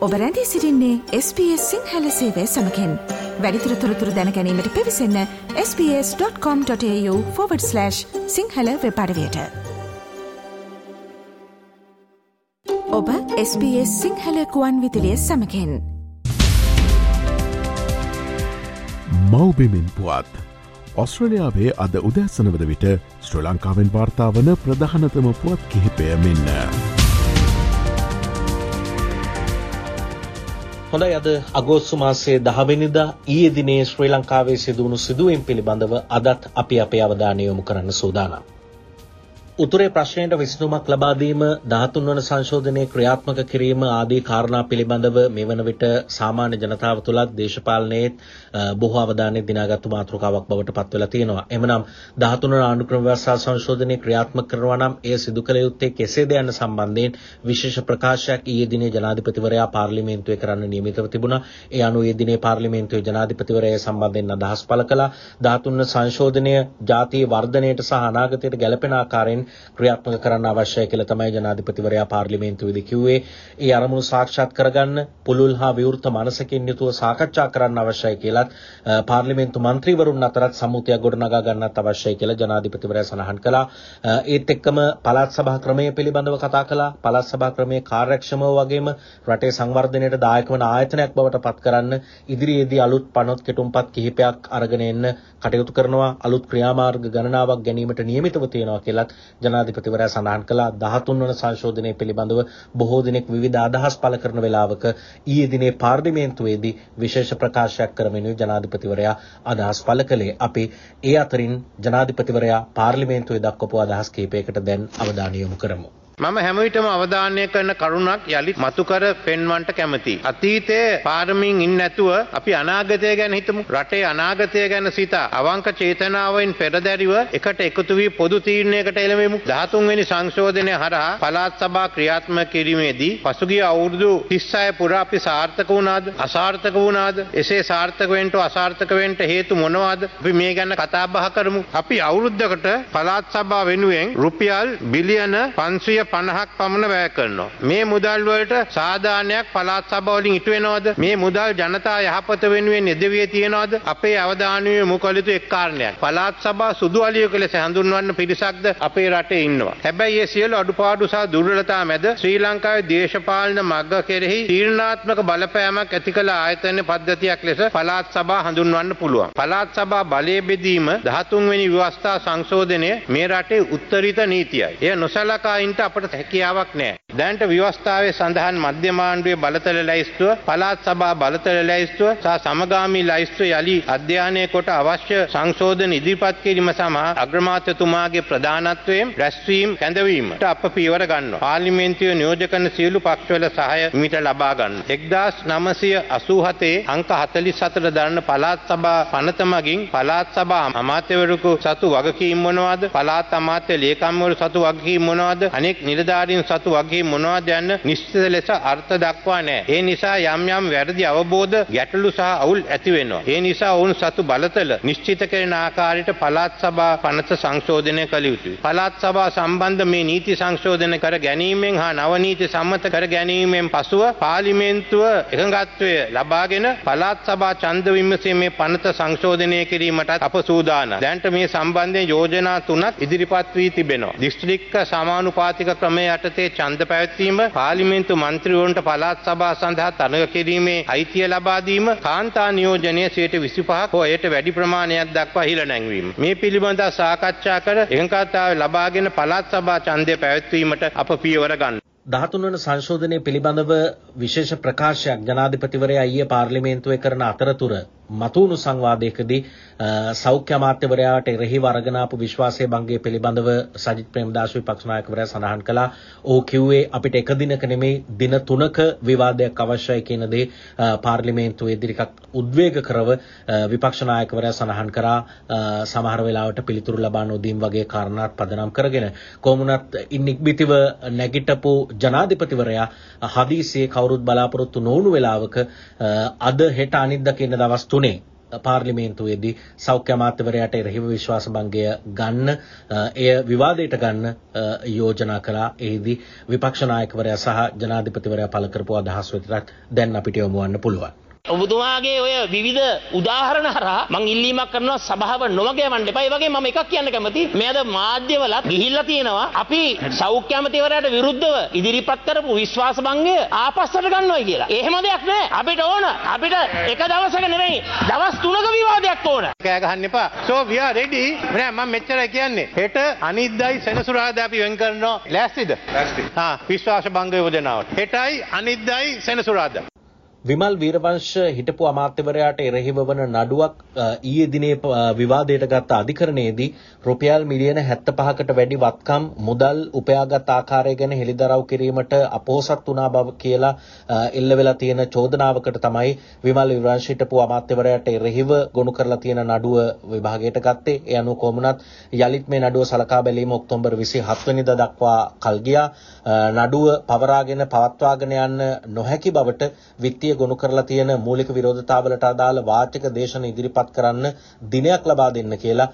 ඔබ රැඳී සිරින්නේ SBS සිංහල සේවය සමකෙන්. වැඩිතුර තොරතුර දැනැනීමට පිවිසන්න ps.com.ta/ සිංහල වෙපඩවයට ඔබ SBS සිංහල කුවන් විදිලිය සමකෙන්. මවබිමින් පුවත්. ඔස්ට්‍රලයාාවේ අද උදැසනවද විට ශ්‍ර ලංකාවෙන් වාර්තාාවන ප්‍රධානතම පුවත් කිහිපය මෙන්න. හොඳයි අද අගෝස්තු මාසයේ 10 වෙනිදා ඊයේ දිනේ ශ්‍රී ලංකාවේ සිදුවුණු සිදුවීම් පිළිබඳව අදත් අපි අපේ අවධානය යොමු කරන්න සූදානම්. උතුරේ ප්‍රශ්නයට විසඳුමක් ලබා දීම 13 වන සංශෝධනයේ ක්‍රියාත්මක කිරීම ආදී කාරණා පිළිබඳව මෙවන විට සාමාන්‍ය ජනතාව තුළත් දේශපාලනයේ බොහෝ අවධානය දිනාගත්තු මාතෘකාවක් බවට පත් වෙලා තියෙනවා. එමනම් 13 වන ආණ්ඩුක්‍රම ව්‍යවස්ථා සංශෝධනය ක්‍රියාත්මක කරනවා නම් එය සිදු කළ යුත්තේ කෙසේද යන සම්බන්ධයෙන් විශේෂ ප්‍රකාශයක් ඊයේ දිනේ ජනාධිපතිවරයා පාර්ලිමේන්තුවේ කරන්න නියමිතව තිබුණා. ඒ අනුව ඊයේ දිනේ පාර්ලිමේන්තුවේ ජනාධිපතිවරයා සම්බන්ධයෙන් අදහස් පළ කළා. 13 වන සංශෝධනය ජාතිය වර්ධනයට සහ අනාගතයට ගැලපෙන ආකාරයෙන් ක්‍රියාත්මක කරන්න අවශ්‍යයි කියලා තමයි ජනාධිපතිවරයා පාර්ලිමේන්තුවේදී කිව්වේ. ඒ අරමුණු සාක්ෂාත් කරගන්න පුළුල් හා විවෘත මනසකින් යුතුව සාකච්ඡා කරන්න අවශ්‍යයි කියලත් පාර්ලිමේන්තු මන්ත්‍රීවරුන් අතරත් සම්මුතියක් ගොඩනගා ගන්නත් අවශ්‍යයි කියලා ජනාධිපතිවරයා සඳහන් කළා. ඒත් එක්කම පළාත් සභා ක්‍රමය පිළිබඳව කතා කළා. පළාත් සභා ක්‍රමයේ කාර්යක්ෂමව වගේම රටේ සංවර්ධනයට දායක වන ආයතනයක් බවට පත් කරන්න ඉදිරියේදී අලුත් පනොත් කෙටුම්පත් කිහිපයක් අරගෙන එන්න කටයුතු කරනවා. අලුත් ක්‍රියාමාර්ග ගණනාවක් ගැනීමට නියමිතව තියෙනවා කියලත් ජනාධිපතිවරයා සඳහන් කළා 13 වන සංශෝධනය පිළිබඳව බොහෝ දිනෙක විවිධ අදහස් පළ කරන වෙලාවක ඊයේ දිනේ පාර්ලිමේන්තුවේදී විශේෂ ප්‍රකාශයක් කරමින් ජනාධිපතිවරයා අදහස් පළ කළේ. අපි ඒ අතරින් ජනාධිපතිවරයා පාර්ලිමේන්තුවේ දක්වපු අදහස් කිහිපයකට දැන් අවධානය යොමු කරමු. මම හැමවිටම අවධානය කරන කරුණක් යළිත් මතු කර පෙන්වන්නට කැමතියි. අතීතයේ පාරමින් ඉන්නේ නැතුව අපි අනාගතය ගැන හිතමු. රටේ අනාගතය ගැන සිතා අවංක චේතනාවෙන් පෙරදැරිව එකට එකතු වී පොදු තීරණයකට එළඹෙමු. 13 වෙනි සංශෝධනය හරහා පළාත් සභා ක්‍රියාත්මක කිරීමේදී පසුගිය අවුරුදු 36 පුරා අපි සාර්ථක වුණාද? අසාර්ථක වුණාද? එසේ සාර්ථක වෙන්න අසාර්ථක වෙන්න හේතු මොනවාද? අපි මේ ගැන කතා බහ කරමු. අපි අවුරුද්දකට පළාත් සභා වෙනුවෙන් රුපියල් බිලියන 500 පණහක් පමණ වැය කරනවා. මේ මුදල් වලට සාධානයක් පළාත් සභා වලින් ඉටු වෙනවද? මේ මුදල් ජනතා යහපත වෙනුවෙන් යෙදවිය තියනවද? අපේ අවධානය යොමු කළ යුතු එක් කාරණයක්. පළාත් සභා සුදු අලියක ලෙස හඳුන්වන්න පිරිසක්ද අපේ රටේ ඉන්නවා. හැබැයි මේ සියලු අඩුපාඩු සහ දුර්වලතා මැද ශ්‍රී ලංකාවේ දේශපාලන මග්ග කෙරෙහි තීරණාත්මක බලපෑමක් ඇති කළ ආයතන පද්ධතියක් ලෙස පළාත් සභා හඳුන්වන්න පුළුවන්. පළාත් සභා බලය බෙදීම 13 වෙනි ව්‍යවස්ථා සංශෝධනය මේ රටේ උත්තරීත නීතියයි. එය නොසලකා ඉන්නට අපට අපට හැකියාවක් නෑ. දැනට ව්‍යවස්ථාවේ සඳහන් මධ්‍යමාණ්ඩුවේ බලතල ලැයිස්තුව, පළාත් සභා බලතල ලැයිස්තුව සහ සමගාමී ලැයිස්තුව යලි අධ්‍යයනය කොට අවශ්‍ය සංශෝධන ඉදිරිපත් කිරීම සමහා අග්‍රමාත්‍යතුමාගේ ප්‍රධානත්වයෙන් රැස්වීම කැඳවීමට අප පියවර ගන්නවා. පාර්ලිමේන්තුවේ නියෝජ්‍ය කරන සියලු පක්ෂවල සහාය මිට ලබා ගන්න. 1987 අංක 44 දරන පළාත් සභා පනත මගින් පළාත් සභා අමාත්‍යවරයෙකු සතු වගකීම් මොනවාද? පළාත් අමාත්‍ය ලේකම්වරු සතු වගකීම් මොනවාද? අනෙක් නිලධාරීන් සතු වගේ මොනවද යන්න නිශ්චිත ලෙස අර්ථ දක්වා නැහැ. ඒ නිසා යම් යම් වැරදි අවබෝධ ගැටලු සහ අවුල් ඇති වෙනවා. ඒ නිසා ඔවුන් සතු බලතල නිශ්චිත කරන ආකාරයට පළාත් සභා පනත සංශෝධනය කළ යුතුයි. පළාත් සභා සම්බන්ධ මේ නීති සංශෝධන කර ගැනීමෙන් හා නව නීති සම්මත කර ගැනීමෙන් පසුව පාර්ලිමේන්තුව එකඟත්වය ලබාගෙන පළාත් සභා ඡන්ද විමසීමේ පනත සංශෝධනය කිරීමට අප සූදානම්. දැනට මේ සම්බන්ධයෙන් යෝජනා තුනක් ඉදිරිපත් වී තිබෙනවා. දිස්ත්‍රික්ක සමානුපාතික ක්‍රමය යටතේ ඡන්ද පැවැත්වීම පාර්ලිමේන්තු මන්ත්‍රීවරුන්ට පළාත් සභා සඳහා තරඟ කිරීමේ අයිතිය ලබා දීම කාන්තා නියෝජනය 125ක් හෝ එයට වැඩි ප්‍රමාණයක් දක්වා ඉහළ නැංවීම. මේ පිළිබඳව සාකච්ඡා කර එකඟතාවය ලබාගෙන පළාත් සභා ඡන්දය පැවැත්වීමට අප පියවර ගන්න. 13 වන සංශෝධනය පිළිබඳව විශේෂ ප්‍රකාශයක් ජනාධිපතිවරයා ඊයේ පාර්ලිමේන්තුවේ කරන අතරතුර මතුවුණු සංවාදයකදී සෞඛ්‍ය අමාත්‍යවරයාට එරෙහිව අරගෙන ආපු විශ්වාසය භංගය පිළිබඳව සජිත් ප්‍රේමදාස විපක්ෂ නායකවරයා සඳහන් කළා. ඔහු කිව්වේ අපිට එක දිනක නෙමෙයි දින තුනක විවාදයක් අවශ්‍යයි කියන දේ පාර්ලිමේන්තුවේදී ටිකක් උද්වේග කරව විපක්ෂ නායකවරයා සඳහන් කරා සමහර වෙලාවට පිළිතුරු ලබා නොදීම් වගේ කාරණාත් පදනම් කරගෙන කොමුණත් ඉක්බිතිව නැගිටපු ජනාධිපතිවරයා හදිසියේ කවුරුත් බලාපොරොත්තු නොවුණු වෙලාවක අද හෙට අනිද්දා කියන දවස් තුනේ පාර්ලිමේන්තුවේදී සෞඛ්‍ය අමාත්‍යවරයාට එරෙහිව විශ්වාස භංගය ගන්න එය විවාදයට ගන්න යෝජනා කළා. එහිදී විපක්ෂ නායකවරයා සහ ජනාධිපතිවරයා පළ කරපු අදහස් වෙතත් දැන් අපිට යොමු වන්න පුළුවන්. ඔබතුමාගේ ඔය විවිධ උදාහරණ හරහා මං ඉල්ලීමක් කරනවා සභාව නොමග යවන්න එපා. ඒ වගේ මම එකක් කියන්න කැමතියි. මේ අද මාධ්‍යවලත් ගිහිල්ලා තියෙනවා අපි සෞඛ්‍ය අමාත්‍යවරයාට විරුද්ධව ඉදිරිපත් කරපු විශ්වාසභංගය ආපස්සට ගන්නවා කියලා. එහෙම දෙයක් නෑ. අපිට ඕන. අපිට එක දවසක නෙවෙයි දවස් තුනක විවාදයක් ඕන. කෑ ගහන්න එපා. so we are ready. නෑ මම මෙච්චරයි කියන්නේ. හෙට අනිද්දායි සෙනසුරාදා අපි වෙන් කරනවා. ලෑස්තිද? ලෑස්ති. හා විශ්වාස භංග යෝජනාවට. හෙටයි අනිද්දායි සෙනසුරාදා. විමල් වීරවංශ හිටපු අමාත්‍යවරයාට එරෙහිව වන නඩුවක් ඊයේ දිනේ විවාදයට ගත්ත අධිකරණයේදී රුපියල් මිලියන 75කට වැඩි වත්කම් මුදල් උපයාගත් ආකාරය ගැන හෙළිදරව් කිරීමට අපොහසත් වුණා බව කියලා එල්ල වෙලා තියෙන චෝදනාවකට තමයි විමල් වීරවංශ හිටපු අමාත්‍යවරයාට එරෙහිව ගොනු කරලා තියෙන නඩුව විභාගයට ගත්තේ. ඒ අනුව කොමුණත් යලිත් මේ නඩුව සලකා බැලීම ඔක්තෝබර් 27 වෙනිදා දක්වා කල් ගියා. නඩුව පවරාගෙන පවත්වාගෙන යන්න නොහැකි බවට විත්තිය නීතිය ගොනු කරලා තියෙන මූලික විරෝධතාවලට අදාළ වාචක දේශන ඉදිරිපත් කරන්න දිනයක් ලබා දෙන්න කියලා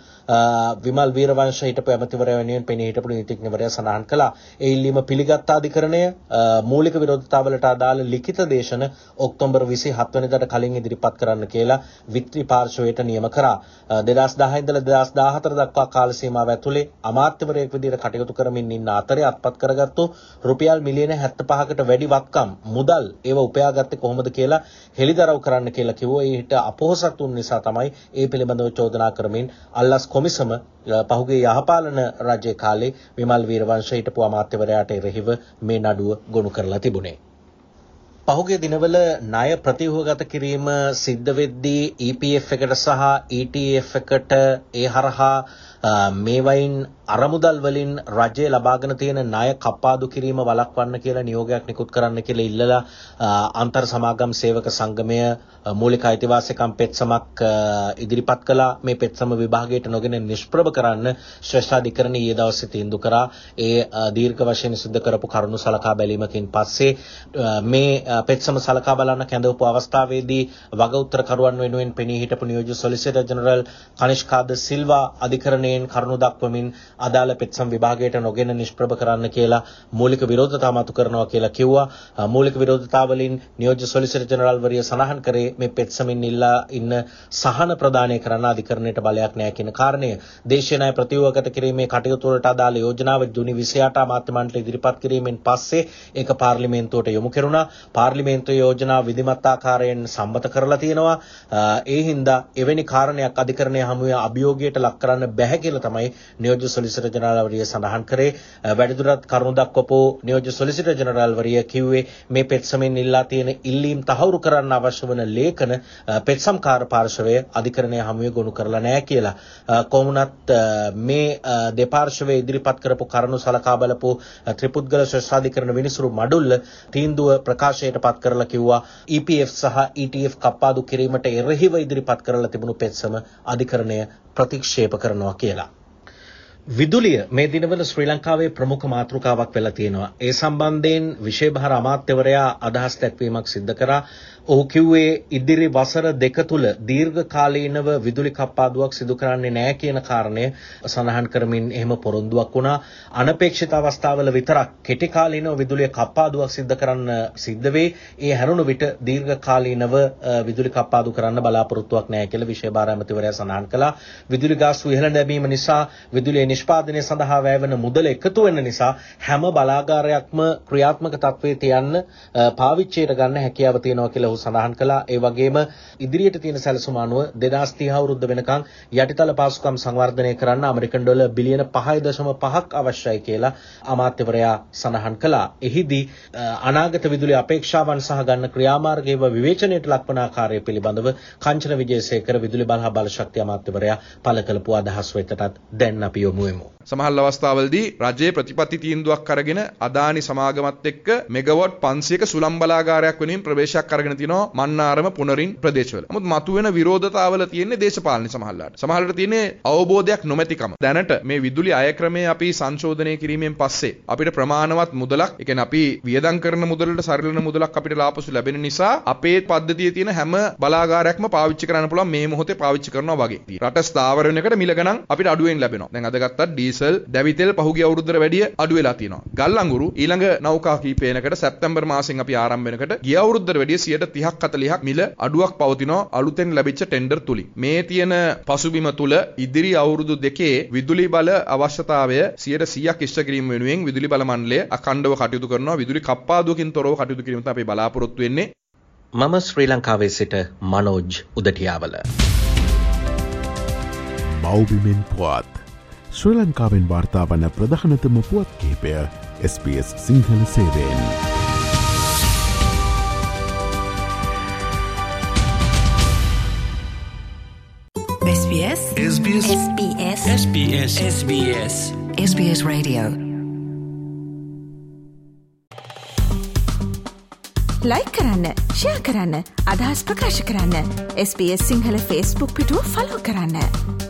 විමල් වීරවංශ හිටපු ඇමතිවරයා වෙනුවෙන් පෙනී හිටපු නීතිඥවරයා සඳහන් කළා. ඒ ඉල්ලීම පිළිගත් අධිකරණය මූලික විරෝධතාවලට අදාළ ලිඛිත දේශන ඔක්තෝබර් 27 වෙනිදාට කලින් ඉදිරිපත් කරන්න කියලා විත්‍රි පාර්ශවයට නියම කරා. 2010 ඉඳලා 2014 දක්වා කාල සීමාව ඇතුලේ අමාත්‍යවරයෙක් විදිහට කටයුතු කරමින් ඉන්න අතරේ අත්පත් කරගත්තු රුපියල් මිලියන 75කට වැඩි වත්කම් මුදල් ඒව උපයාගත්තේ කොහොමද කොහොමද කියලා හෙළිදරව් කරන්න කියලා කිව්වා. ඊට අපොහසත් වුන් නිසා තමයි ඒ පිළිබඳව චෝදනා කරමින් අල්ලස් කොමිසම පහුගිය යහපාලන රජයේ කාලේ විමල් වීරවංශ හිටපු අමාත්‍යවරයාට එරෙහිව මේ නඩුව ගොනු කරලා තිබුණේ. පහුගිය දිනවල ණය ප්‍රතිව්‍යුහගත කිරීම සිද්ධ වෙද්දී EPF එකට සහ ETF එකට ඒ හරහා මේවයින් අරමුදල් වලින් රජය ලබාගෙන තියෙන ණය කපාදු කිරීම වළක්වන්න කියලා නියෝගයක් නිකුත් කරන්න කියලා ඉල්ලලා අන්තර් සමාගම් සේවක සංගමය මූලික අයිතිවාසිකම් පෙත්සමක් ඉදිරිපත් කළා. මේ පෙත්සම විභාගයට නොගෙන නිෂ්ප්‍රභ කරන්න ශ්‍රේෂ්ඨාධිකරණ ඊයේ දවසේ තීන්දුව කරා. ඒ දීර්ඝ වශයෙන් සිදු කරපු කරුණු සලකා බැලීමකින් පස්සේ මේ පෙත්සම සලකා බලන්න කැඳවපු අවස්ථාවේදී වග උත්තරකරුවන් වෙනුවෙන් පෙනී හිටපු නියෝජ්‍ය සොලිසිටර් ජෙනරල් කනිෂ්කාද සිල්වා අධිකරණයෙන් කරුණු දක්වමින් අදාළ පෙත්සම් විභාගයට නොගෙන නිෂ්ප්‍රභ කරන්න කියලා මූලික විරෝධතා මතු කරනවා කියලා කිව්වා. මූලික විරෝධතා වලින් නියෝජ්‍ය සොලිසිටර් ජෙනරාල් වරිය සඳහන් කරේ මේ පෙත්සමින් ඉල්ලා ඉන්න සහන ප්‍රදානය කරන්න අධිකරණයට බලයක් නැහැ කියන කාරණය. දේශීය ණය ප්‍රතිව්‍යුහගත කිරීමේ කටයුතු වලට අදාළ යෝජනාව ජුනි 28 අමාත්‍ය මණ්ඩලය ඉදිරිපත් කිරීමෙන් පස්සේ ඒක පාර්ලිමේන්තුවට යොමු කෙරුණා. පාර්ලිමේන්තුවේ යෝජනාව විධිමත් ආකාරයෙන් සම්මත කරලා තියෙනවා. ඒ හින්දා එවැනි කාරණයක් අධිකරණය හමුවේ අභියෝගයට ලක් කරන්න බැහැ කියලා තමයි නියෝජ්‍ය සොලිසිටර් ජනරාල්වරිය සඳහන් කරේ. වැඩිදුරටත් කරුණු දක්වපු නියෝජ්‍ය සොලිසිටර් ජනරාල්වරිය කිව්වේ මේ පෙත්සමෙන් ඉල්ලා තියෙන ඉල්ලීම් තහවුරු කරන්න අවශ්‍ය වන ලේඛන පෙත්සම්කාර පාර්ශවය අධිකරණය හමුවේ ගොනු කරලා නැහැ කියලා. කොමුණත් මේ දෙපාර්ශවයේ ඉදිරිපත් කරපු කරුණු සලකා බලපු ත්‍රිපුද්ගල ශ්‍රේෂ්ඨාධිකරණ විනිසුරු මඩුල්ල තීන්දුව ප්‍රකාශයට පත් කරලා කිව්වා. EPF සහ ETF කප්පාදු කිරීමට එරෙහිව ඉදිරිපත් කරලා තිබුණු පෙත්සම අධිකරණය ප්‍රතික්ෂේප කරනවා කියලා. විදුලිය මේ දිනවල ශ්‍රී ලංකාවේ ප්‍රමුඛ මාතෘකාවක් වෙලා තියෙනවා. ඒ සම්බන්ධයෙන් විශේෂභාර අමාත්‍යවරයා අදහස් දැක්වීමක් සිදු කරා. ඔහු කිව්වේ ඉදිරි වසර දෙක තුල දීර්ඝකාලීනව විදුලි කප්පාදුවක් සිදු කරන්නේ නැහැ කියන කාරණය සඳහන් කරමින් එහෙම පොරොන්දුවක් වුණා. අනපේක්ෂිත අවස්ථාවල විතරක් කෙටි කාලීනව විදුලිය කප්පාදුවක් සිදු කරන්න සිද්ධ වෙයි. ඒ හැරුණු විට දීර්ඝකාලීනව විදුලි කප්පාදු කරන්න බලාපොරොත්තුවක් නැහැ කියලා විශේෂභාර අමාත්‍යවරයා සඳහන් කළා. විදුලි ගාස්තු ඉහළ නැමීම නිසා විදුලිය නිෂ්පාදනය සඳහා වැයවන මුදල එකතු වෙන නිසා හැම බලාගාරයක්ම ක්‍රියාත්මක තත්වයේ තියන්න පාවිච්චියට ගන්න හැකියාව තියෙනවා කියලා ඔහු සඳහන් කළා. ඒ වගේම ඉදිරියට තියෙන සැලසුම අනුව 2030 අවුරුද්ද වෙනකන් යටිතල පාසුකම් සංවර්ධනය කරන්න ඇමරිකන් ඩොලර් බිලියන 5.5ක් අවශ්‍යයි කියලා අමාත්‍යවරයා සඳහන් කළා. එහිදී අනාගත විදුලි අපේක්ෂාවන් සහ ගන්න ක්‍රියාමාර්ගයව විවේචනයට ලක්වන ආකාරය පිළිබඳව කංචන විජේසේකර විදුලි බල හා බලශක්ති අමාත්‍යවරයා පළ කළපු අදහස් වෙතටත් දැන් අපි යොමු යොමුුවමු. සමහල් අවස්ථාවලදී රජයේ ප්‍රතිපත්ති තීන්දුවක් කරගෙන අදානි සමාගමත් එක්ක මෙගවොට් 500ක සුළම් බලාගාරයක් වෙනුවෙන් ප්‍රවේශයක් කරගෙන තිනවා මන්නාරම පුනරින් ප්‍රදේශවල. නමුත් මතුවෙන විරෝධතාවල තියෙන්නේ දේශපාලන සමහල්ලාට. සමහරට තියෙන්නේ අවබෝධයක් නොමැතිකම. දැනට මේ විදුලි අය ක්‍රමය අපි සංශෝධනය කිරීමෙන් පස්සේ අපිට ප්‍රමාණවත් මුදලක්, ඒ කියන්නේ අපි වියදම් කරන මුදලට සරිලන මුදලක් අපිට ලාපසු ලැබෙන නිසා අපේ පද්ධතියේ තියෙන හැම බලාගාරයක්ම පාවිච්චි කරන්න පුළුවන් මේ මොහොතේ පාවිච්චි කරනවා වගේ. රට ස්ථාවර වෙන එකට මිල ගණන් අපිට අඩුවෙන් ලැබෙනවා. දැන් අද ගත්තත් ඩීසල් දැවිතෙල් පහුගිය අවුරුද්දට වැඩිය අඩු වෙලා තියෙනවා. ගල් අඟුරු ඊළඟ නෞකා කීපයකට සැප්තැම්බර් මාසෙන් අපි ආරම්භ වෙනකොට ගිය අවුරුද්දට වැඩිය 30ක් 40ක් මිල අඩුවක් පවතිනවා අලුතෙන් ලැබිච්ච ටෙන්ඩර් තුලින්. මේ තියෙන පසුබිම තුල ඉදිරි අවුරුදු දෙකේ විදුලි බල අවශ්‍යතාවය 100%ක් ඉෂ්ට කිරීම වෙනුවෙන් විදුලි බල මණ්ඩලය අඛණ්ඩව කටයුතු කරනවා. විදුලි කප්පාදුවකින් තොරව කටයුතු කිරීම තමයි අපි බලාපොරොත්තු වෙන්නේ. මම ශ්‍රී ලංකාවේ සිට මනෝජ් උදටියාවල. බෞබිමෙන් පුවත් ශ්‍රී ලංකාවෙන් වාර්තාාවන ප්‍රධානතම පුවත් කිහිපය SBS Sinhala සේවෙන්. SBS SBS SBS SBS SBS SBS Radio. ලයි කරන්න ෂයා කරන්න අදහස් ප්‍රකාශ කරන්න. SBS සිංහල ෆස්බුක් පිටුව ෆලෝ කරන්න.